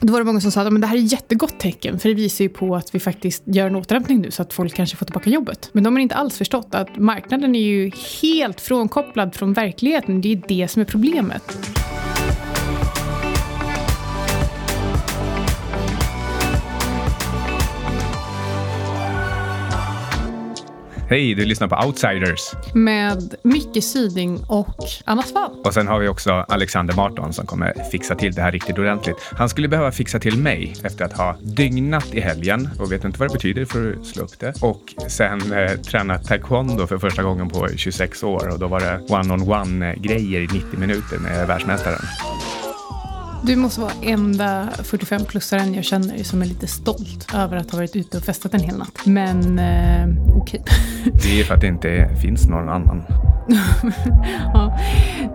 Då var det många som sa att det här är ett jättegott tecken för det visar ju på att vi faktiskt gör en återhämtning nu så att folk kanske får tillbaka jobbet. Men de har inte alls förstått att marknaden är ju helt frånkopplad från verkligheten. Det är det som är problemet. Hej, du lyssnar på Outsiders. Med Micke Syding och Anna Svan. Och sen har vi också Alexander Marton som kommer fixa till det här riktigt ordentligt. Han skulle behöva fixa till mig efter att ha dygnat i helgen och vet inte vad det betyder för att slå upp det. Och sen eh, tränat taekwondo för första gången på 26 år och då var det one-on-one-grejer i 90 minuter med världsmästaren. Du måste vara enda 45-plussaren jag känner som är lite stolt över att ha varit ute och festat en hel natt. Men eh, okej. Okay. Det är för att det inte finns någon annan. ja.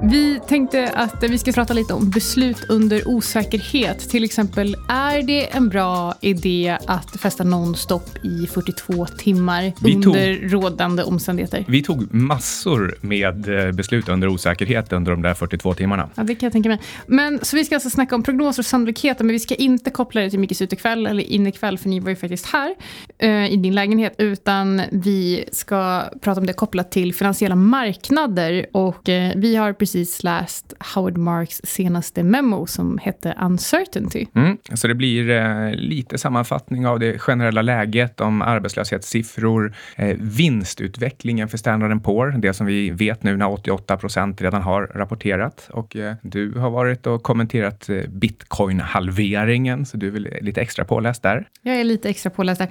Vi tänkte att vi ska prata lite om beslut under osäkerhet. Till exempel, är det en bra idé att festa nonstop i 42 timmar vi under tog, rådande omständigheter? Vi tog massor med eh, beslut under osäkerhet under de där 42 timmarna. Ja, det kan jag tänka mig. Men, så vi ska alltså snacka om prognoser och sannolikheter, men vi ska inte koppla det till Mickes utekväll eller innekväll, för ni var ju faktiskt här eh, i din lägenhet, utan vi ska prata om det kopplat till finansiella marknader. Och eh, vi har precis läst Howard Marks senaste memo som hette Uncertainty. Mm, så det blir eh, lite sammanfattning av det generella läget om arbetslöshetssiffror, eh, vinstutvecklingen för Standard Poor, det som vi vet nu när 88 procent redan har rapporterat. Och eh, du har varit och kommenterat eh, bitcoin-halveringen, så du är väl lite extra påläst där? Jag är lite extra påläst där.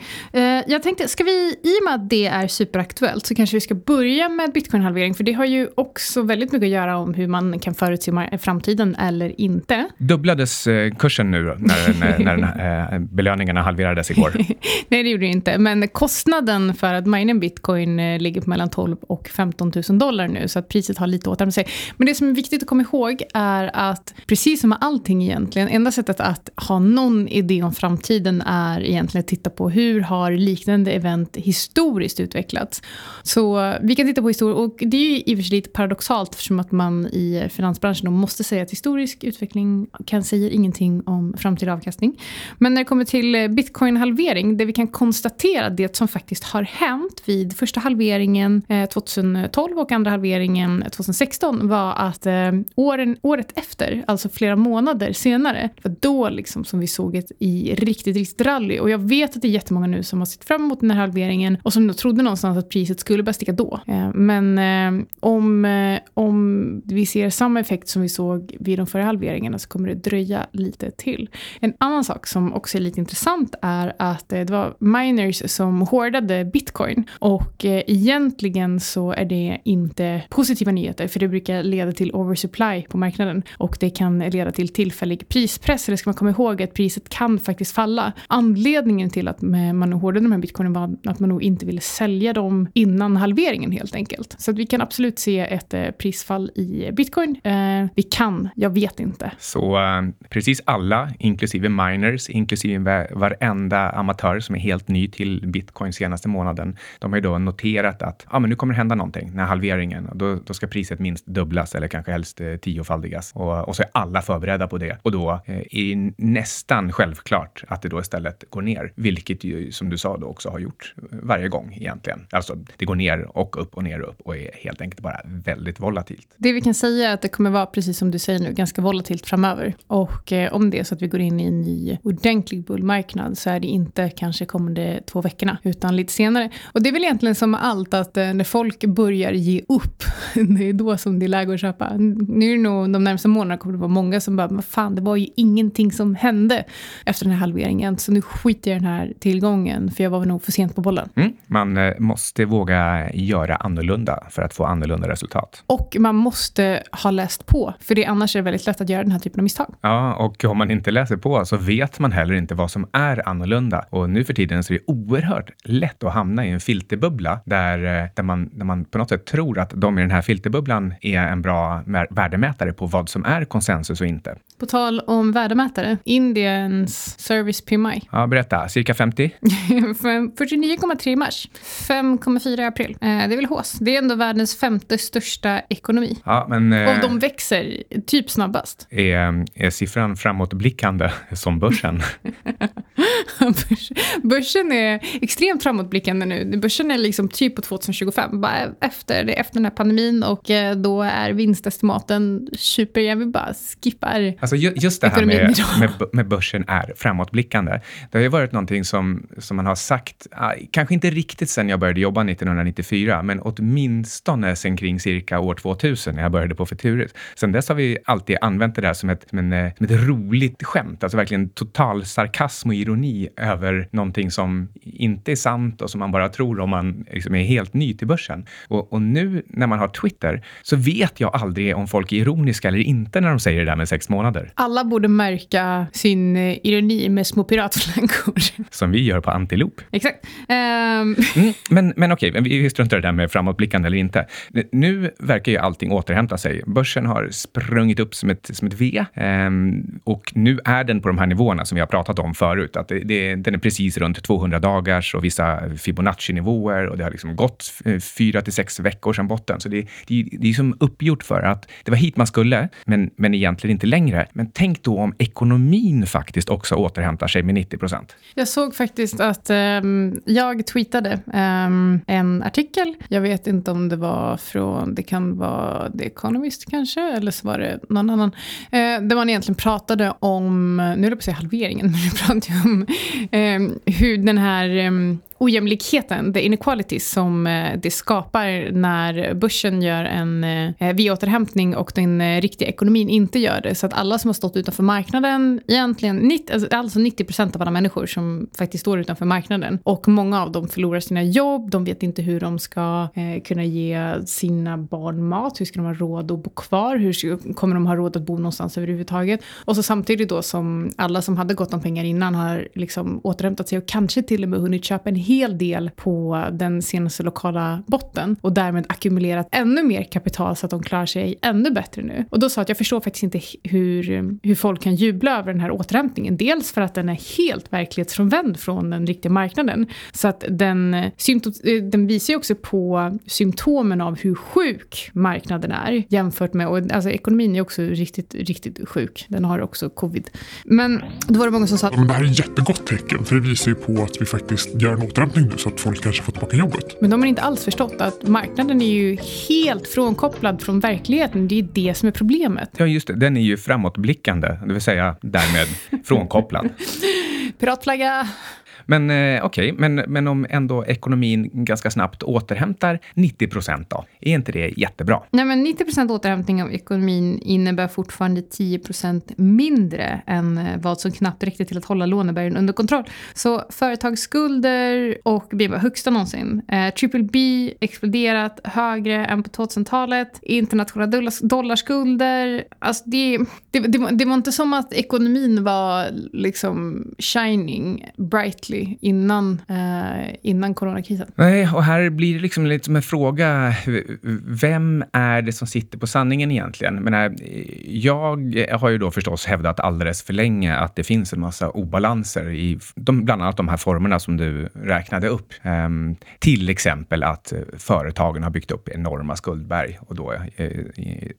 Eh, jag tänkte, ska vi, i och med att det är superaktuellt, så kanske vi ska börja med bitcoin-halvering, för det har ju också väldigt mycket att göra om hur man kan förutse framtiden eller inte. Dubblades eh, kursen nu när, när, när belöningarna halverades igår? Nej, det gjorde det inte, men kostnaden för att mina bitcoin ligger på mellan 12 och 15 000 dollar nu, så att priset har lite återhämtat sig. Men det som är viktigt att komma ihåg är att precis som med allting egentligen, enda sättet att ha någon idé om framtiden är egentligen att titta på hur har liknande event historiskt utvecklats. Så vi kan titta på historia, och det är ju i och för sig lite paradoxalt eftersom att man i finansbranschen då måste säga att historisk utveckling kan säga ingenting om framtida avkastning. Men när det kommer till bitcoin-halvering, det vi kan konstatera det som faktiskt har hänt vid första halveringen eh, 2012 och andra halveringen eh, 2016 var att eh, åren, året efter, alltså flera månader senare. Det var då liksom som vi såg ett i riktigt, riktigt rally. Och jag vet att det är jättemånga nu som har sett fram emot den här halveringen och som trodde någonstans att priset skulle börja sticka då. Eh, men eh, om, eh, om vi ser samma effekt som vi såg vid de förra halveringarna så kommer det dröja lite till. En annan sak som också är lite intressant är att eh, det var miners som hårdade bitcoin och eh, egentligen så är det inte positiva nyheter för det brukar leda till oversupply på marknaden och det kan leda till tillfällig prispress. Eller ska man komma ihåg att priset kan faktiskt falla. Anledningen till att eh, man hårdade de här bitcoinen var att man nog inte ville sälja dem innan halveringen helt enkelt. Så att vi kan absolut se ett eh, prisfall i bitcoin. Eh, vi kan, jag vet inte. Så eh, precis alla, inklusive miners, inklusive varenda amatör som är helt ny till bitcoin senaste månaden, de har ju då noterat att ah, men nu kommer det hända någonting när halveringen. Då, då ska priset minst dubblas eller kanske helst eh, tiofaldigas. Och, och så är alla förberedda på det. Och då eh, är det nästan självklart att det då istället går ner, vilket ju som du sa då också har gjort eh, varje gång egentligen. Alltså det går ner och upp och ner och upp och är helt enkelt bara väldigt volatilt. Det vi kan säga är att det kommer vara, precis som du säger nu, ganska volatilt framöver. Och eh, om det är så att vi går in i en ny ordentlig bullmarknad så är det inte kanske kommande två veckorna, utan lite senare. Och det är väl egentligen som med allt att eh, när folk börjar ge upp, det är då som det är läge att köpa. Nu är det nog de närmaste månaderna kommer det vara många som bara, men fan, det var ju ingenting som hände efter den här halveringen, så nu skiter jag i den här tillgången, för jag var nog för sent på bollen. Mm, man eh, måste våga göra annorlunda för att få annorlunda resultat. Och man måste ha läst på, för det annars är det väldigt lätt att göra den här typen av misstag. Ja, och om man inte läser på så vet man heller inte vad som är annorlunda. Och nu för tiden så är det oerhört lätt att hamna i en filterbubbla där, eh, där, man, där man på något sätt tror att de i den här filterbubblan är en bra värdemätare på vad som är konsensus och inte. På tal om värdemätare, Indiens Service PMI. Ja, berätta. Cirka 50? 49,3 i mars, 5,4 i april. Eh, det är väl hås. Det är ändå världens femte största ekonomi. Ja, men, och de växer typ snabbast. Är, är siffran framåtblickande som börsen? börsen är extremt framåtblickande nu. Börsen är liksom typ på 2025, bara efter, efter den här pandemin och då är vinstestimaten super. Jag vill bara skippar Alltså just det här med, med, med börsen är framåtblickande. Det har ju varit någonting som, som man har sagt, ah, kanske inte riktigt sen jag började jobba 1994, men åtminstone sen kring cirka år 2000 när jag började på Futuris. Sen dess har vi alltid använt det där som ett, som en, som ett roligt skämt, alltså verkligen total sarkasm och ironi över någonting som inte är sant och som man bara tror om man liksom är helt ny till börsen. Och, och nu när man har Twitter så vet jag aldrig om folk är ironiska eller inte när de säger det där med sex månader. Alla borde märka sin eh, ironi med små piratflankor. Som vi gör på Antilop. Exakt. Um... Mm, men, men okej, vi struntar i det där med framåtblickande eller inte. Nu verkar ju allting återhämta sig. Börsen har sprungit upp som ett, som ett V um, och nu är den på de här nivåerna som vi har pratat om förut. Att det, det, den är precis runt 200 dagars och vissa Fibonacci-nivåer och det har liksom gått fyra till sex veckor sedan botten. Så det, det, det är som uppgjort för att det var hit man skulle, men, men egentligen inte längre. Men tänk då om ekonomin faktiskt också återhämtar sig med 90 procent. Jag såg faktiskt att um, Ehm, jag tweetade ehm, en artikel. Jag vet inte om det var från, det kan vara The Economist kanske, eller så var det någon annan. Eh, Där man egentligen pratade om, nu är det på att säga halveringen, men nu pratar jag om ehm, hur den här ojämlikheten, the inequality som eh, det skapar när börsen gör en eh, eh, V-återhämtning och den riktiga ekonomin inte gör det. Så att alla som har stått utanför marknaden, egentligen alltså, alltså 90% av alla människor som faktiskt står utanför marknaden och många av dem förlorar sina jobb, de vet inte hur de ska kunna ge sina barn mat, hur ska de ha råd att bo kvar, hur kommer de ha råd att bo någonstans överhuvudtaget? Och så samtidigt då som alla som hade gott om pengar innan har liksom återhämtat sig och kanske till och med hunnit köpa en hel del på den senaste lokala botten och därmed ackumulerat ännu mer kapital så att de klarar sig ännu bättre nu. Och då sa jag att jag förstår faktiskt inte hur, hur folk kan jubla över den här återhämtningen. Dels för att den är helt verklighetsfrånvänd från den riktiga marknaden. Så att den, eh, den visar ju också på symptomen av hur sjuk marknaden är jämfört med, och alltså ekonomin är också riktigt, riktigt sjuk. Den har också covid. Men då var det många som sa att... Det här är ett jättegott tecken för det visar ju på att vi faktiskt gör en återhämtning återhämtning nu så att folk kanske får tillbaka jobbet. Men de har inte alls förstått att marknaden är ju helt frånkopplad från verkligheten. Det är det som är problemet. Ja, just det. Den är ju framåtblickande, det vill säga därmed frånkopplad. Piratflagga! Men eh, okej, okay. men, men om ändå ekonomin ganska snabbt återhämtar 90 procent då? Är inte det jättebra? Nej, men 90 procent återhämtning av ekonomin innebär fortfarande 10 procent mindre än eh, vad som knappt räckte till att hålla lånebergen under kontroll. Så företagsskulder och BNP var högsta någonsin. Eh, triple B exploderat högre än på 2000-talet. Internationella dollarskulder. Alltså det, det, det, det var inte som att ekonomin var liksom shining brightly innan, eh, innan coronakrisen. Nej, och här blir det liksom lite som en fråga. Vem är det som sitter på sanningen egentligen? Men här, jag har ju då förstås hävdat alldeles för länge att det finns en massa obalanser i de, bland annat de här formerna som du räknade upp. Ehm, till exempel att företagen har byggt upp enorma skuldberg och då eh,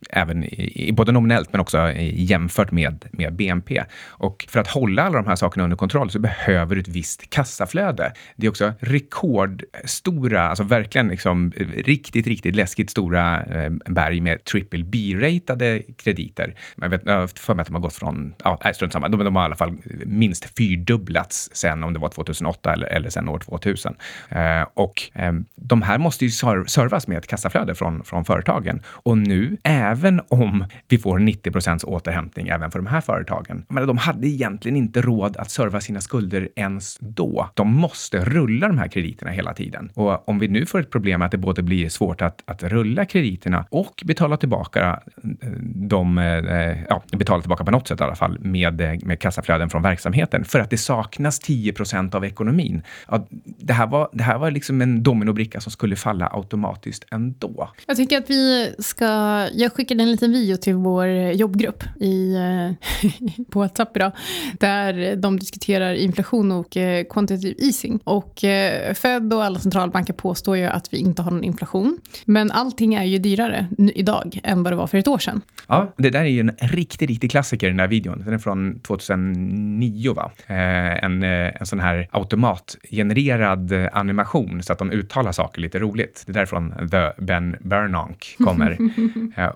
även i, både nominellt men också jämfört med, med BNP. Och för att hålla alla de här sakerna under kontroll så behöver du ett visst kassaflöde. Det är också rekordstora, alltså verkligen liksom eh, riktigt, riktigt läskigt stora eh, berg med triple B-ratade krediter. Jag vet jag för mig att de har gått från, ja, strunt samma, de, de har i alla fall minst fyrdubblats sen om det var 2008 eller, eller sen år 2000. Eh, och eh, de här måste ju servas med ett kassaflöde från, från företagen. Och nu, även om vi får 90 procents återhämtning även för de här företagen, men de hade egentligen inte råd att serva sina skulder ens då. De måste rulla de här krediterna hela tiden. Och om vi nu får ett problem med att det både blir svårt att, att rulla krediterna och betala tillbaka dem, de, eh, ja, betala tillbaka på något sätt i alla fall med, eh, med kassaflöden från verksamheten för att det saknas 10 procent av ekonomin. Ja, det, här var, det här var liksom en dominobricka som skulle falla automatiskt ändå. Jag tycker att vi ska... Jag skickade en liten video till vår jobbgrupp i, på WhatsApp idag där de diskuterar inflation och quantitative easing. Och eh, Fed och alla centralbanker påstår ju att vi inte har någon inflation. Men allting är ju dyrare idag än vad det var för ett år sedan. Ja, det där är ju en riktig, riktig klassiker, den där videon. Den är från 2009, va? Eh, en, eh, en sån här automatgenererad animation så att de uttalar saker lite roligt. Det är därifrån The Ben Bernanke kommer.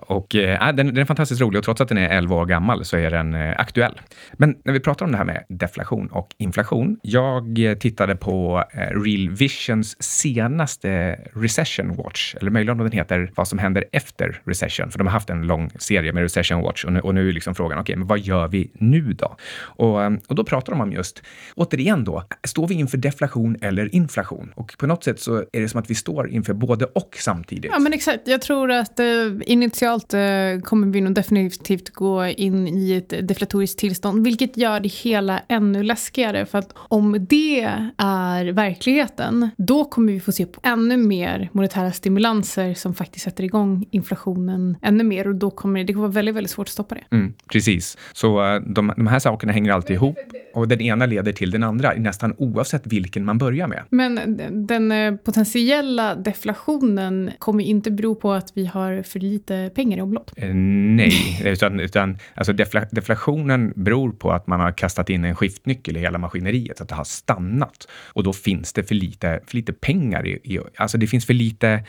och eh, den, den är fantastiskt rolig och trots att den är 11 år gammal så är den aktuell. Men när vi pratar om det här med deflation och inflation. Jag jag tittade på eh, Real Visions senaste Recession Watch, eller möjligen om den heter Vad som händer efter recession, för de har haft en lång serie med Recession Watch och nu, och nu är liksom frågan, okej, okay, men vad gör vi nu då? Och, eh, och då pratar de om just, återigen då, står vi inför deflation eller inflation? Och på något sätt så är det som att vi står inför både och samtidigt. Ja, men exakt. Jag tror att eh, initialt eh, kommer vi nog definitivt gå in i ett deflatoriskt tillstånd, vilket gör det hela ännu läskigare. För att om det är verkligheten, då kommer vi få se på ännu mer monetära stimulanser som faktiskt sätter igång inflationen ännu mer. Och då kommer det, kommer vara väldigt, väldigt svårt att stoppa det. Mm, precis. Så uh, de, de här sakerna hänger alltid ihop och den ena leder till den andra, nästan oavsett vilken man börjar med. Men den eh, potentiella deflationen kommer inte bero på att vi har för lite pengar i omlopp. Uh, nej, utan, utan alltså defla, deflationen beror på att man har kastat in en skiftnyckel i hela maskineriet, att det har stannat. Och då finns det för lite, för lite pengar i, i alltså det finns för lite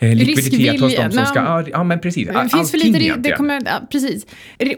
eh, likviditet hos dem som ska... Ja, ja, men precis. Det finns för lite, det kommer, ja, precis.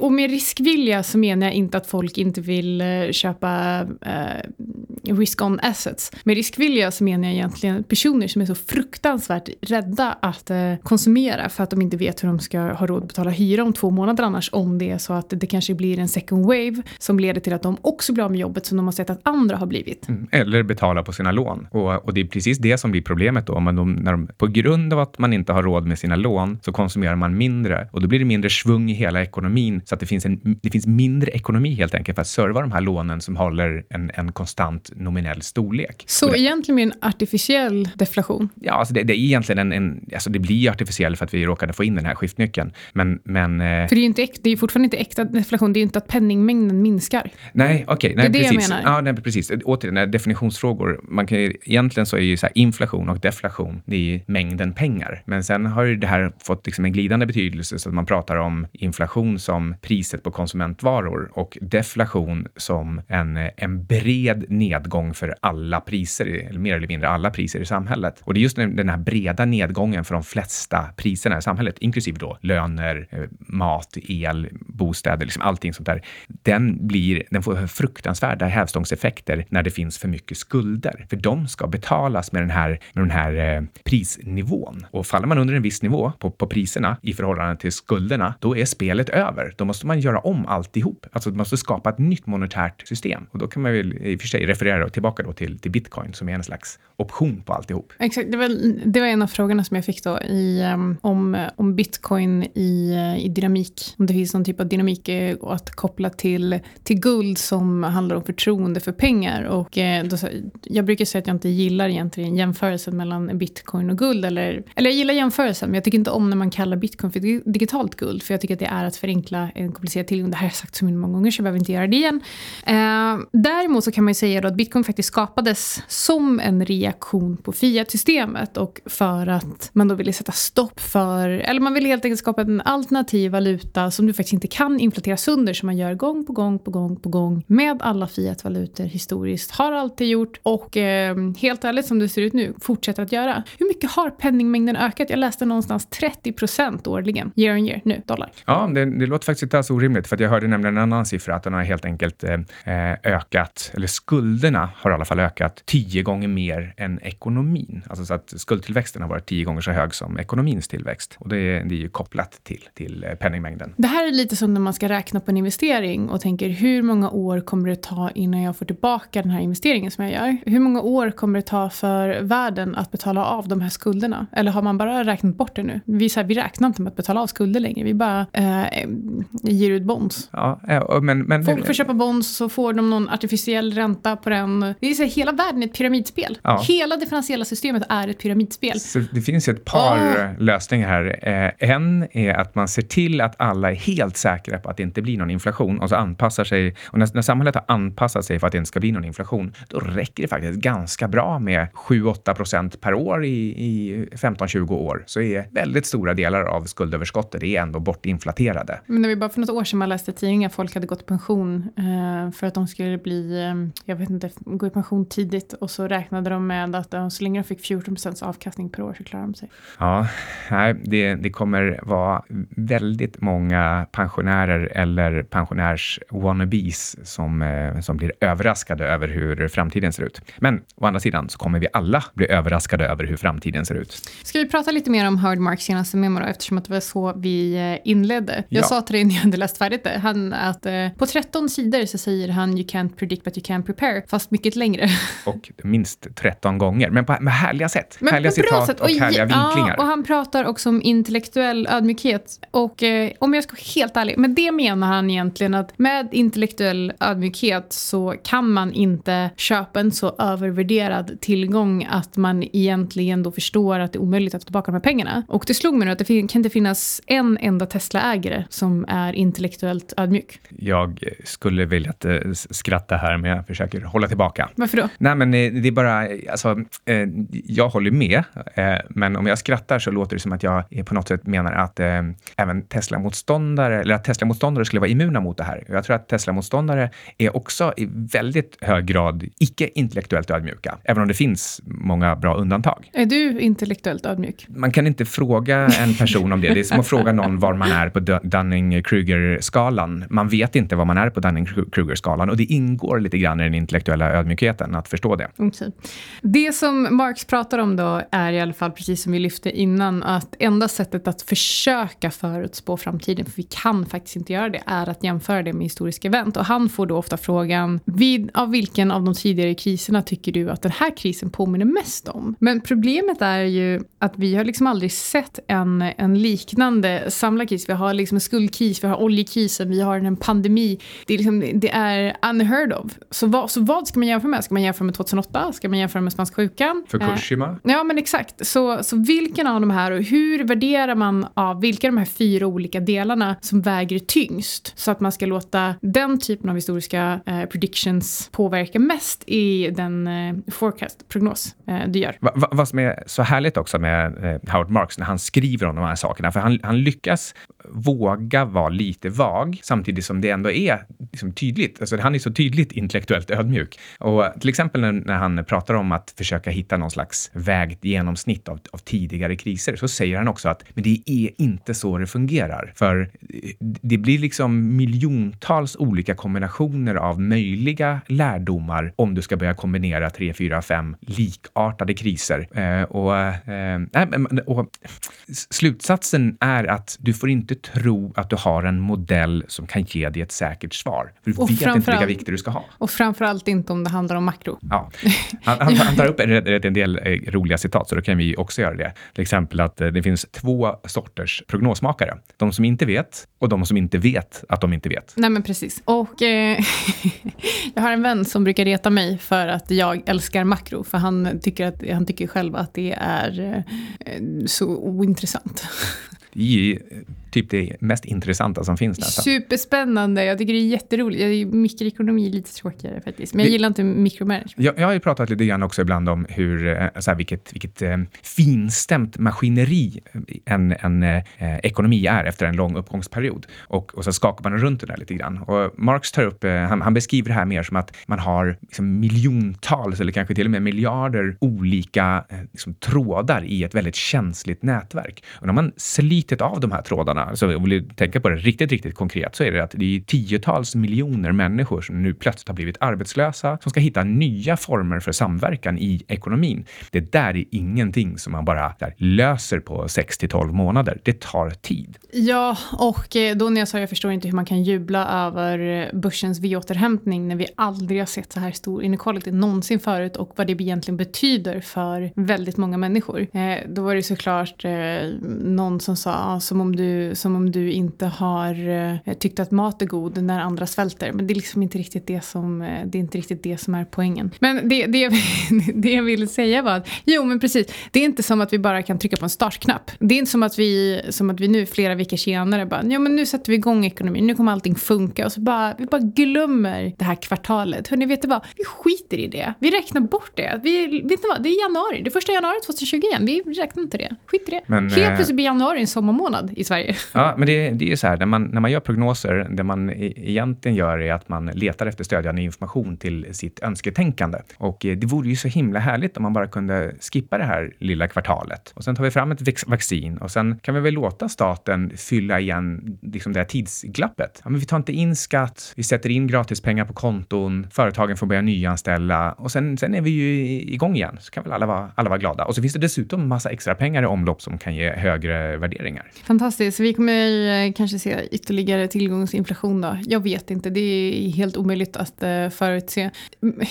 Och med riskvilja så menar jag inte att folk inte vill uh, köpa uh, risk-on assets. Med riskvilja så menar jag egentligen personer som är så fruktansvärt rädda att uh, konsumera för att de inte vet hur de ska ha råd att betala hyra om två månader annars om det är så att det kanske blir en second wave som leder till att de också blir av med jobbet som de har sett att andra har blivit. Mm, eller betala på sina lån. Och, och det är precis det som blir problemet då. Men de, när de, på grund av att att man inte har råd med sina lån så konsumerar man mindre och då blir det mindre svung i hela ekonomin så att det finns, en, det finns mindre ekonomi helt enkelt för att serva de här lånen som håller en, en konstant nominell storlek. Så det, egentligen en artificiell deflation? Ja, alltså det, det, är egentligen en, en, alltså det blir artificiell för att vi råkade få in den här skiftnyckeln. Men, men, eh, för det är ju inte det är fortfarande inte äkta deflation, det är ju inte att penningmängden minskar. Nej, okej. Okay, det är precis. det jag menar. Ja, nej, precis. Återigen, definitionsfrågor. Man kan egentligen så är ju så inflation och deflation, det är mängden pengar pengar. Men sen har ju det här fått liksom en glidande betydelse så att man pratar om inflation som priset på konsumentvaror och deflation som en, en bred nedgång för alla priser, eller mer eller mindre alla priser i samhället. Och det är just den här breda nedgången för de flesta priserna i samhället, inklusive då löner, eh, mat, el, bostäder, liksom allting sånt där. Den, blir, den får fruktansvärda hävstångseffekter när det finns för mycket skulder, för de ska betalas med den här, med den här eh, prisnivån. Och faller man under en viss nivå på, på priserna i förhållande till skulderna, då är spelet över. Då måste man göra om alltihop. Alltså man måste skapa ett nytt monetärt system. Och då kan man väl i och för sig referera tillbaka då till, till bitcoin som är en slags option på alltihop. Exakt, det var, det var en av frågorna som jag fick då i, um, om, om bitcoin i, i dynamik. Om det finns någon typ av dynamik eh, att koppla till, till guld som handlar om förtroende för pengar. Och eh, då, jag brukar säga att jag inte gillar egentligen jämförelsen mellan bitcoin och guld. Eller, eller jag gillar jämförelsen, men jag tycker inte om när man kallar bitcoin för digitalt guld. För jag tycker att det är att förenkla en komplicerad tillgång. Det här har jag sagt så många gånger så jag behöver inte göra det igen. Eh, däremot så kan man ju säga då att bitcoin faktiskt skapades som en reaktion på fiat-systemet. Och för att man då ville sätta stopp för, eller man ville helt enkelt skapa en alternativ valuta som du faktiskt inte kan inflatera sönder som man gör gång på gång på gång på gång med alla fiat-valutor historiskt. Har alltid gjort och eh, helt ärligt som det ser ut nu fortsätter att göra. Hur mycket har penningmängden ökat? Jag läste någonstans 30 procent årligen, year on year, nu, dollar. Ja, det, det låter faktiskt inte alls orimligt, för jag hörde nämligen en annan siffra, att den har helt enkelt eh, ökat, eller skulderna har i alla fall ökat tio gånger mer än ekonomin. Alltså så att skuldtillväxten har varit tio gånger så hög som ekonomins tillväxt. Och det, är, det är ju kopplat till, till eh, penningmängden. Det här är lite som när man ska räkna på en investering och tänker hur många år kommer det ta innan jag får tillbaka den här investeringen som jag gör? Hur många år kommer det ta för världen att betala av de här skulderna? Eller har man bara räknat bort det nu? Vi, så här, vi räknar inte med att betala av skulder längre. Vi bara eh, ger ut bonds. Ja, men, men, Folk får köpa bonds så får de någon artificiell ränta på den en... Det är så här, hela världen är ett pyramidspel. Ja. Hela det finansiella systemet är ett pyramidspel. Så det finns ju ett par Åh. lösningar här. Eh, en är att man ser till att alla är helt säkra på att det inte blir någon inflation och så anpassar sig. Och när, när samhället har anpassat sig för att det inte ska bli någon inflation, då räcker det faktiskt ganska bra med 7-8 procent per år i, i 15-20 år. Så är väldigt stora delar av skuldöverskottet är ändå bortinflaterade. Men det var bara för något år sedan man läste i tidningen att folk hade gått i pension eh, för att de skulle bli, eh, jag vet inte, gå i pension tidigt och så räknade de med att eh, så länge de fick 14 procents avkastning per år så klarade de sig. Ja, nej, det, det kommer vara väldigt många pensionärer eller pensionärs-wannabes som, som blir överraskade över hur framtiden ser ut. Men å andra sidan så kommer vi alla bli överraskade över hur framtiden ser ut. Ska vi prata lite mer om Howard Marks senaste memo då, eftersom att det var så vi eh, inledde. Jag Ja. sa till dig när jag hade läst färdigt det, han, att eh, på 13 sidor så säger han you can't predict but you can prepare, fast mycket längre. Och minst 13 gånger, men på, med härliga sätt. Men härliga citat sätt. och härliga vinklingar. Ja, och han pratar också om intellektuell ödmjukhet. Och eh, om jag ska vara helt ärlig, med det menar han egentligen att med intellektuell ödmjukhet så kan man inte köpa en så övervärderad tillgång att man egentligen då förstår att det är omöjligt att få tillbaka de här pengarna. Och det slog mig nu att det fin- kan inte finnas en enda Tesla-ägare som är intellektuellt ödmjuk. Jag skulle vilja att, eh, skratta här, men jag försöker hålla tillbaka. Varför då? Nej, men eh, det är bara, alltså, eh, jag håller med, eh, men om jag skrattar så låter det som att jag eh, på något sätt menar att eh, även Tesla-motståndare, eller att Tesla-motståndare skulle vara immuna mot det här. Jag tror att Tesla-motståndare är också i väldigt hög grad icke-intellektuellt ödmjuka, även om det finns många bra undantag. Är du intellektuellt ödmjuk? Man kan inte fråga en person om det. Det är som att fråga någon var man är på Du- Dunning-Kruger-skalan. Man vet inte var man är på Dunning-Kruger-skalan och det ingår lite grann i den intellektuella ödmjukheten att förstå det. Okej. Det som Marx pratar om då är i alla fall, precis som vi lyfte innan, att enda sättet att försöka förutspå framtiden, för vi kan faktiskt inte göra det, är att jämföra det med historiska event. Och han får då ofta frågan, vid, av vilken av de tidigare kriserna tycker du att den här krisen påminner mest om? Men problemet är ju att vi har liksom aldrig sett en, en liknande samlad kris. Vi har liksom en skuldkris, vi har oljekrisen, vi har en pandemi. Det är, liksom, det är unheard of. Så vad, så vad ska man jämföra med? Ska man jämföra med 2008? Ska man jämföra med spanska sjukan? Eh, Fukushima. Ja, men exakt. Så, så vilken av de här och hur värderar man av vilka av de här fyra olika delarna som väger tyngst? Så att man ska låta den typen av historiska eh, predictions påverka mest i den eh, forecast, prognos eh, du gör. Va, va, vad som är så härligt också med med eh, Howard Marks när han skriver om de här sakerna, för han, han lyckas våga vara lite vag samtidigt som det ändå är liksom tydligt. Alltså, han är så tydligt intellektuellt ödmjuk. Och till exempel när, när han pratar om att försöka hitta någon slags vägt genomsnitt av, av tidigare kriser så säger han också att men det är inte så det fungerar. För eh, det blir liksom miljontals olika kombinationer av möjliga lärdomar om du ska börja kombinera tre, fyra, fem likartade kriser. Eh, och, eh, och slutsatsen är att du får inte tro att du har en modell som kan ge dig ett säkert svar. För du Och vet inte vilka vikter du ska ha. Och framförallt inte om det handlar om makro. Ja. Han, han, han tar upp en, en del eh, roliga citat, så då kan vi också göra det. Till exempel att eh, det finns två sorters prognosmakare. De som inte vet och de som inte vet att de inte vet. Nej men precis. Och eh, jag har en vän som brukar reta mig för att jag älskar makro. För han tycker, att, han tycker själv att det är eh, så ointressant. Eh, typ det mest intressanta som finns nästan. Superspännande. Jag tycker det är jätteroligt. Mikroekonomi är lite tråkigare faktiskt. Men jag Det- gillar inte mikromanagement. Jag, jag har ju pratat lite grann också ibland om hur, eh, så här, vilket, vilket eh, finstämt maskineri en, en eh, ekonomi är efter en lång uppgångsperiod. Och, och så skakar man runt det där lite grann. Och Marx tar upp, eh, han, han beskriver det här mer som att man har liksom, miljontals eller kanske till och med miljarder olika eh, liksom, trådar i ett väldigt känsligt nätverk. Och när man slitit av de här trådarna, så vill vi tänka på det riktigt, riktigt konkret, så är det att det är tiotals miljoner människor som nu plötsligt har blivit arbetslösa, som ska hitta nya former för samverkan i ekonomin. Det där är ingenting som man bara där, löser på 6 till 12 månader. Det tar tid. Ja, och eh, då när jag sa jag förstår inte hur man kan jubla över börsens V-återhämtning när vi aldrig har sett så här stor inequality någonsin förut och vad det egentligen betyder för väldigt många människor. Eh, då var det såklart eh, någon som sa, ah, som om du du, som om du inte har eh, tyckt att mat är god när andra svälter. Men det är liksom inte riktigt det som, eh, det är, inte riktigt det som är poängen. Men det, det, det jag ville säga var att, jo men precis, det är inte som att vi bara kan trycka på en startknapp. Det är inte som att vi, som att vi nu flera veckor senare bara, ja men nu sätter vi igång ekonomin, nu kommer allting funka och så bara, vi bara glömmer det här kvartalet. Hörni, vet du vad? Vi skiter i det. Vi räknar bort det. Vi, vet du vad? Det är januari, det är första januari 2020 igen. Vi räknar inte det. Skit i det. Men, Helt eh, plötsligt blir januari en sommarmånad i Sverige. Ja, men det, det är så här, när man, när man gör prognoser, det man e-, egentligen gör är att man letar efter stödjande information till sitt önsketänkande. Och eh, det vore ju så himla härligt om man bara kunde skippa det här lilla kvartalet. Och sen tar vi fram ett vaccin och sen kan vi väl låta staten fylla igen liksom det här tidsglappet. Ja, men vi tar inte in skatt, vi sätter in gratispengar på konton, företagen får börja nyanställa och sen, sen är vi ju igång igen. Så kan väl alla vara, alla vara glada. Och så finns det dessutom massa extra pengar i omlopp som kan ge högre värderingar. Fantastiskt. Vi kommer eh, kanske se ytterligare tillgångsinflation då. Jag vet inte. Det är helt omöjligt att uh, förutse.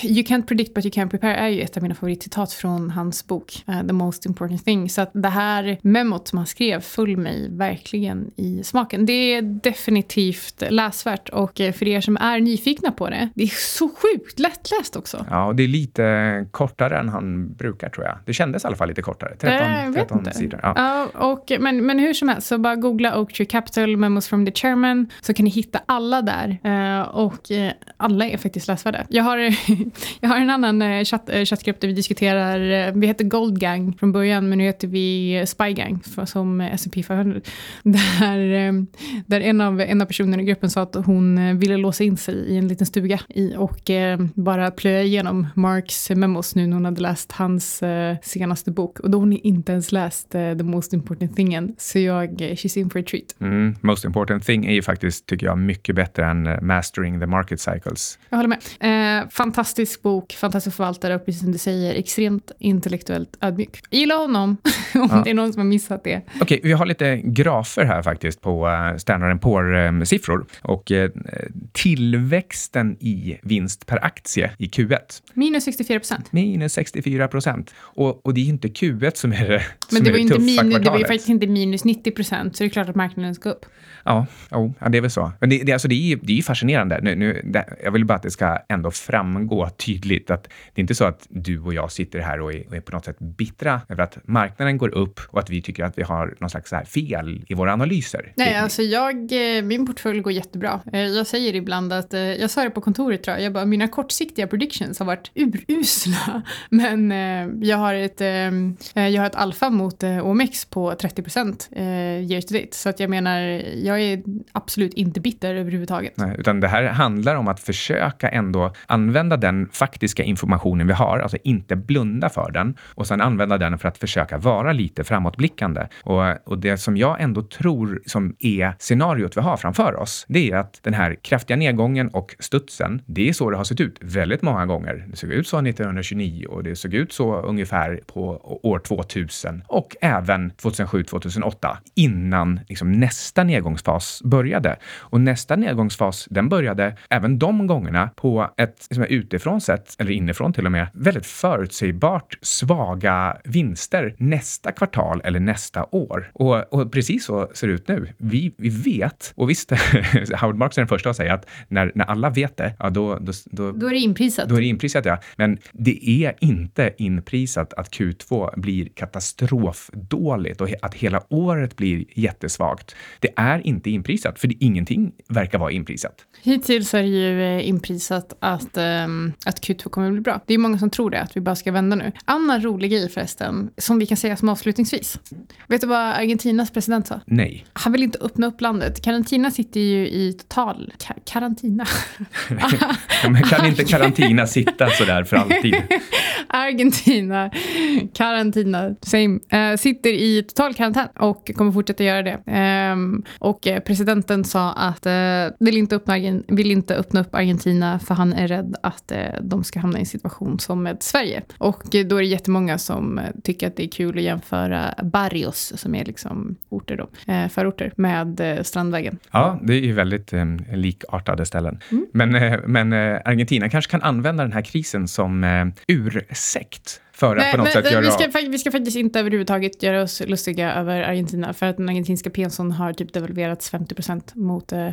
You can't predict but you can prepare är ju ett av mina favoritcitat från hans bok uh, The most important thing. Så att det här memot som han skrev föll mig verkligen i smaken. Det är definitivt läsvärt och för er som är nyfikna på det, det är så sjukt lättläst också. Ja, och det är lite kortare än han brukar tror jag. Det kändes i alla fall lite kortare. 13, 13 sidor. Ja. ja. och, men, men hur som helst, så bara googla Oak Tree Capital, Memos from the Chairman, så kan ni hitta alla där. Eh, och eh, alla är faktiskt läsvärda. Jag har, jag har en annan eh, chatt, chattgrupp där vi diskuterar, vi heter Gold Gang från början, men nu heter vi Spy Gang som S&P 500. Där, där en, av, en av personerna i gruppen sa att hon ville låsa in sig i en liten stuga i, och bara plöja igenom Marks memos nu när hon hade läst hans senaste bok. Och då har hon inte ens läst The Most Important Thing än. Så jag, she's in for a treat. Mm, most Important Thing är ju faktiskt, tycker jag, mycket bättre än Mastering the Market Cycles. Jag håller med. Eh, fantastisk bok, fantastisk förvaltare och precis som du säger, extremt intellektuellt ödmjuk. Jag gillar honom, om ja. det är någon som har missat det. Okej, okay, vi har lite grafer här faktiskt på uh, Standard Poor-siffror. Och uh, tillväxten i vinst per aktie i Q1. Minus 64 procent. Minus 64 procent. Och, och det är inte Q1 som är det, Men det var det inte kvartalet. Det var ju faktiskt inte minus 90 procent, så det är klart att marknaden ska upp. Ja, oh, ja det är väl så. Men det, det, alltså, det, är, det är fascinerande. Nu, nu, det, jag vill bara att det ska ändå framgå tydligt att det är inte så att du och jag sitter här och är, och är på något sätt bittra över att marknaden går upp och att vi tycker att vi har någon slags fel i våra analyser. Nej, alltså jag, eh, min portfölj går jättebra. Eh, jag säger ibland att, eh, jag sa det på kontoret tror jag, jag bara, mina kortsiktiga predictions har varit urusla. Men jag har ett, jag har ett alfa mot OMX på 30 procent year to date. Så att jag menar, jag är absolut inte bitter överhuvudtaget. Nej, utan det här handlar om att försöka ändå använda den faktiska informationen vi har, alltså inte blunda för den och sen använda den för att försöka vara lite framåtblickande. Och, och det som jag ändå tror som är scenariot vi har framför oss, det är att den här kraftiga nedgången och studsen, det är så det har sett ut väldigt många gånger. Det såg ut så 1929 och det såg ut så ungefär på år 2000 och även 2007, 2008 innan liksom nästa nedgångsfas började. Och nästa nedgångsfas, den började även de gångerna på ett liksom, utifrån sett, eller inifrån till och med, väldigt förutsägbart svaga vinster nästa kvartal eller nästa år. Och, och precis så ser det ut nu. Vi, vi vet, och visst, Howard Marks är den första att säga att när, när alla vet det, ja då, då, då... Då är det inprisat. Då är det inprisat, ja. Men det är inte inprisat att Q2 blir katastrofdåligt och att hela året blir jättesvagt. Det är inte inprisat, för det, ingenting verkar vara inprisat. Hittills är det ju eh, inprisat att, um, att Q2 kommer att bli bra. Det är många som tror det, att vi bara ska vända nu. Annan rolig grej förresten, som vi kan säga som avslutningsvis. Vet du vad Argentinas president sa? Nej. Han vill inte öppna upp landet. Karantina sitter ju i total ka karantina. Men kan inte karantina sitta sådär för alltid? Argentina, karantina, same, uh, sitter i total karantän och kommer fortsätta göra det. Um, och presidenten sa att uh, vill, inte öppna, vill inte öppna upp Argentina för han är rädd att uh, de ska hamna i en situation som med Sverige. Och då är det jättemånga som tycker att det är kul att jämföra barrios, som är liksom orter då, förorter, med Strandvägen. Ja, det är ju väldigt um, likartade ställen. Mm. Men, men Argentina kanske kan använda den här krisen som ursäkt för att Nej, på något men, sätt göra... vi, ska, vi ska faktiskt inte överhuvudtaget göra oss lustiga över Argentina för att den argentinska peson har typ devalverats 50% mot, eh,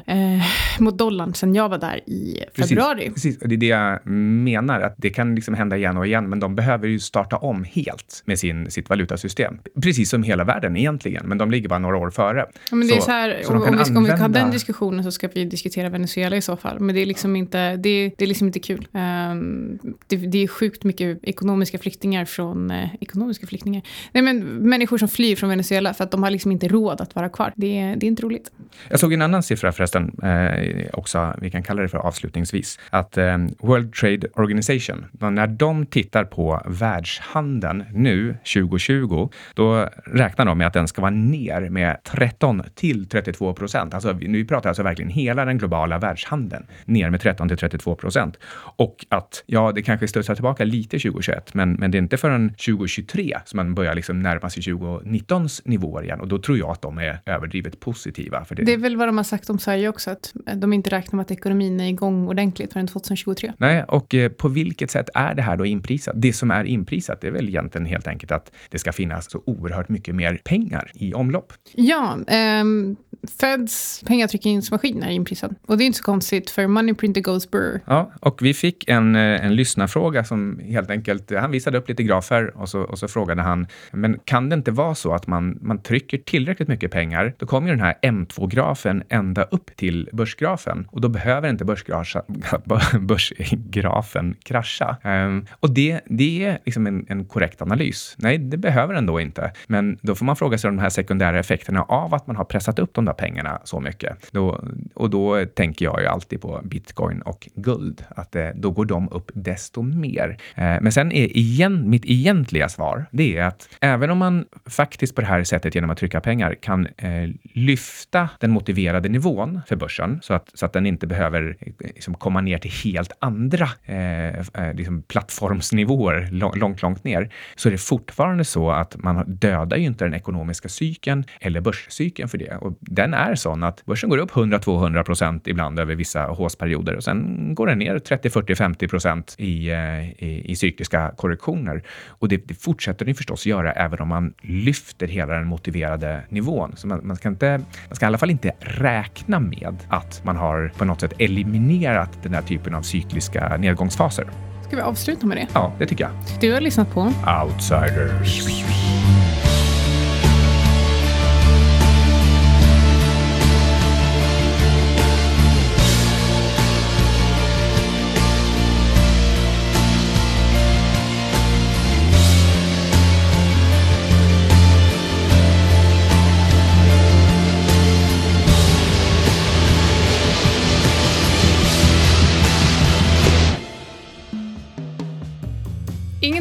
mot dollarn sen jag var där i februari. Precis, precis, och det är det jag menar, att det kan liksom hända igen och igen, men de behöver ju starta om helt med sin, sitt valutasystem. Precis som hela världen egentligen, men de ligger bara några år före. Ja, men det är så här, så om, om, vi ska, om vi ska ha den diskussionen så ska vi diskutera Venezuela i så fall. Men det är liksom inte, det, det är liksom inte kul. Ehm, det, det är sjukt mycket ekonomiska flyktingar från... Eh, ekonomiska flyktingar? Nej, men människor som flyr från Venezuela för att de har liksom inte råd att vara kvar. Det, är- det är inte roligt. Jag såg en annan siffra förresten, eh, också, vi kan kalla det för avslutningsvis, att eh, World Trade Organization, när de tittar på världshandeln nu, 2020, då räknar de med att den ska vara ner med 13 till 32 procent. Alltså, vi- nu pratar alltså verkligen hela den globala världshandeln ner med 13 till 32 procent. Och att, ja, det kanske studsar tillbaka lite 2021, men, men det är inte förrän 2023 som man börjar liksom närma sig 2019s nivåer igen. Och då tror jag att de är överdrivet positiva. För det. Det är väl vad de har sagt om Sverige också, att de inte räknar med att ekonomin är igång ordentligt förrän 2023. Nej, och eh, på vilket sätt är det här då inprisat? Det som är inprisat är väl egentligen helt enkelt att det ska finnas så oerhört mycket mer pengar i omlopp. Ja, ehm, Feds pengatryckningsmaskin är inprisad. Och det är inte så konstigt, för money printer goes burr. Ja, och vi fick en, eh, en lyssnarfråga som helt enkelt, han visade upp lite grafer och så, och så frågade han, men kan det inte vara så att man, man trycker tillräckligt mycket pengar, då kommer ju den här M2-grafen ända upp till börsgrafen och då behöver inte börsgrasa, börsgrafen krascha. Um, och det, det är liksom en, en korrekt analys. Nej, det behöver den då inte. Men då får man fråga sig om de här sekundära effekterna av att man har pressat upp de där pengarna så mycket. Då, och då tänker jag ju alltid på bitcoin och guld, att eh, då går de upp desto mer. Eh, men sen är igen, mitt egentliga svar, det är att även om man faktiskt på det här sättet genom att trycka pengar kan eh, lyfta den motiverade nivån för börsen så att, så att den inte behöver eh, liksom, komma ner till helt andra eh, eh liksom plattformsnivåer långt, långt, ner, så är det fortfarande så att man dödar ju inte den ekonomiska cykeln eller börscykeln för det. Och den är sån att börsen går upp 100-200 procent ibland över vissa håsperioder och sen går den ner 30, 40, 50 procent i, eh, i, i cykliska korrektioner. Och det, det fortsätter den förstås göra även om man lyfter hela den motiverade nivån. Så man, man, ska inte, man ska i alla fall inte räkna med att man har på något sätt eliminerat den här typen av cykliska nedgångsfaser. Ska vi avsluta med det? Ja, det tycker jag. Du har lyssnat på Outsiders.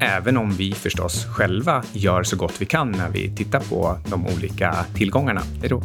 även om vi förstås själva gör så gott vi kan när vi tittar på de olika tillgångarna. Hej då!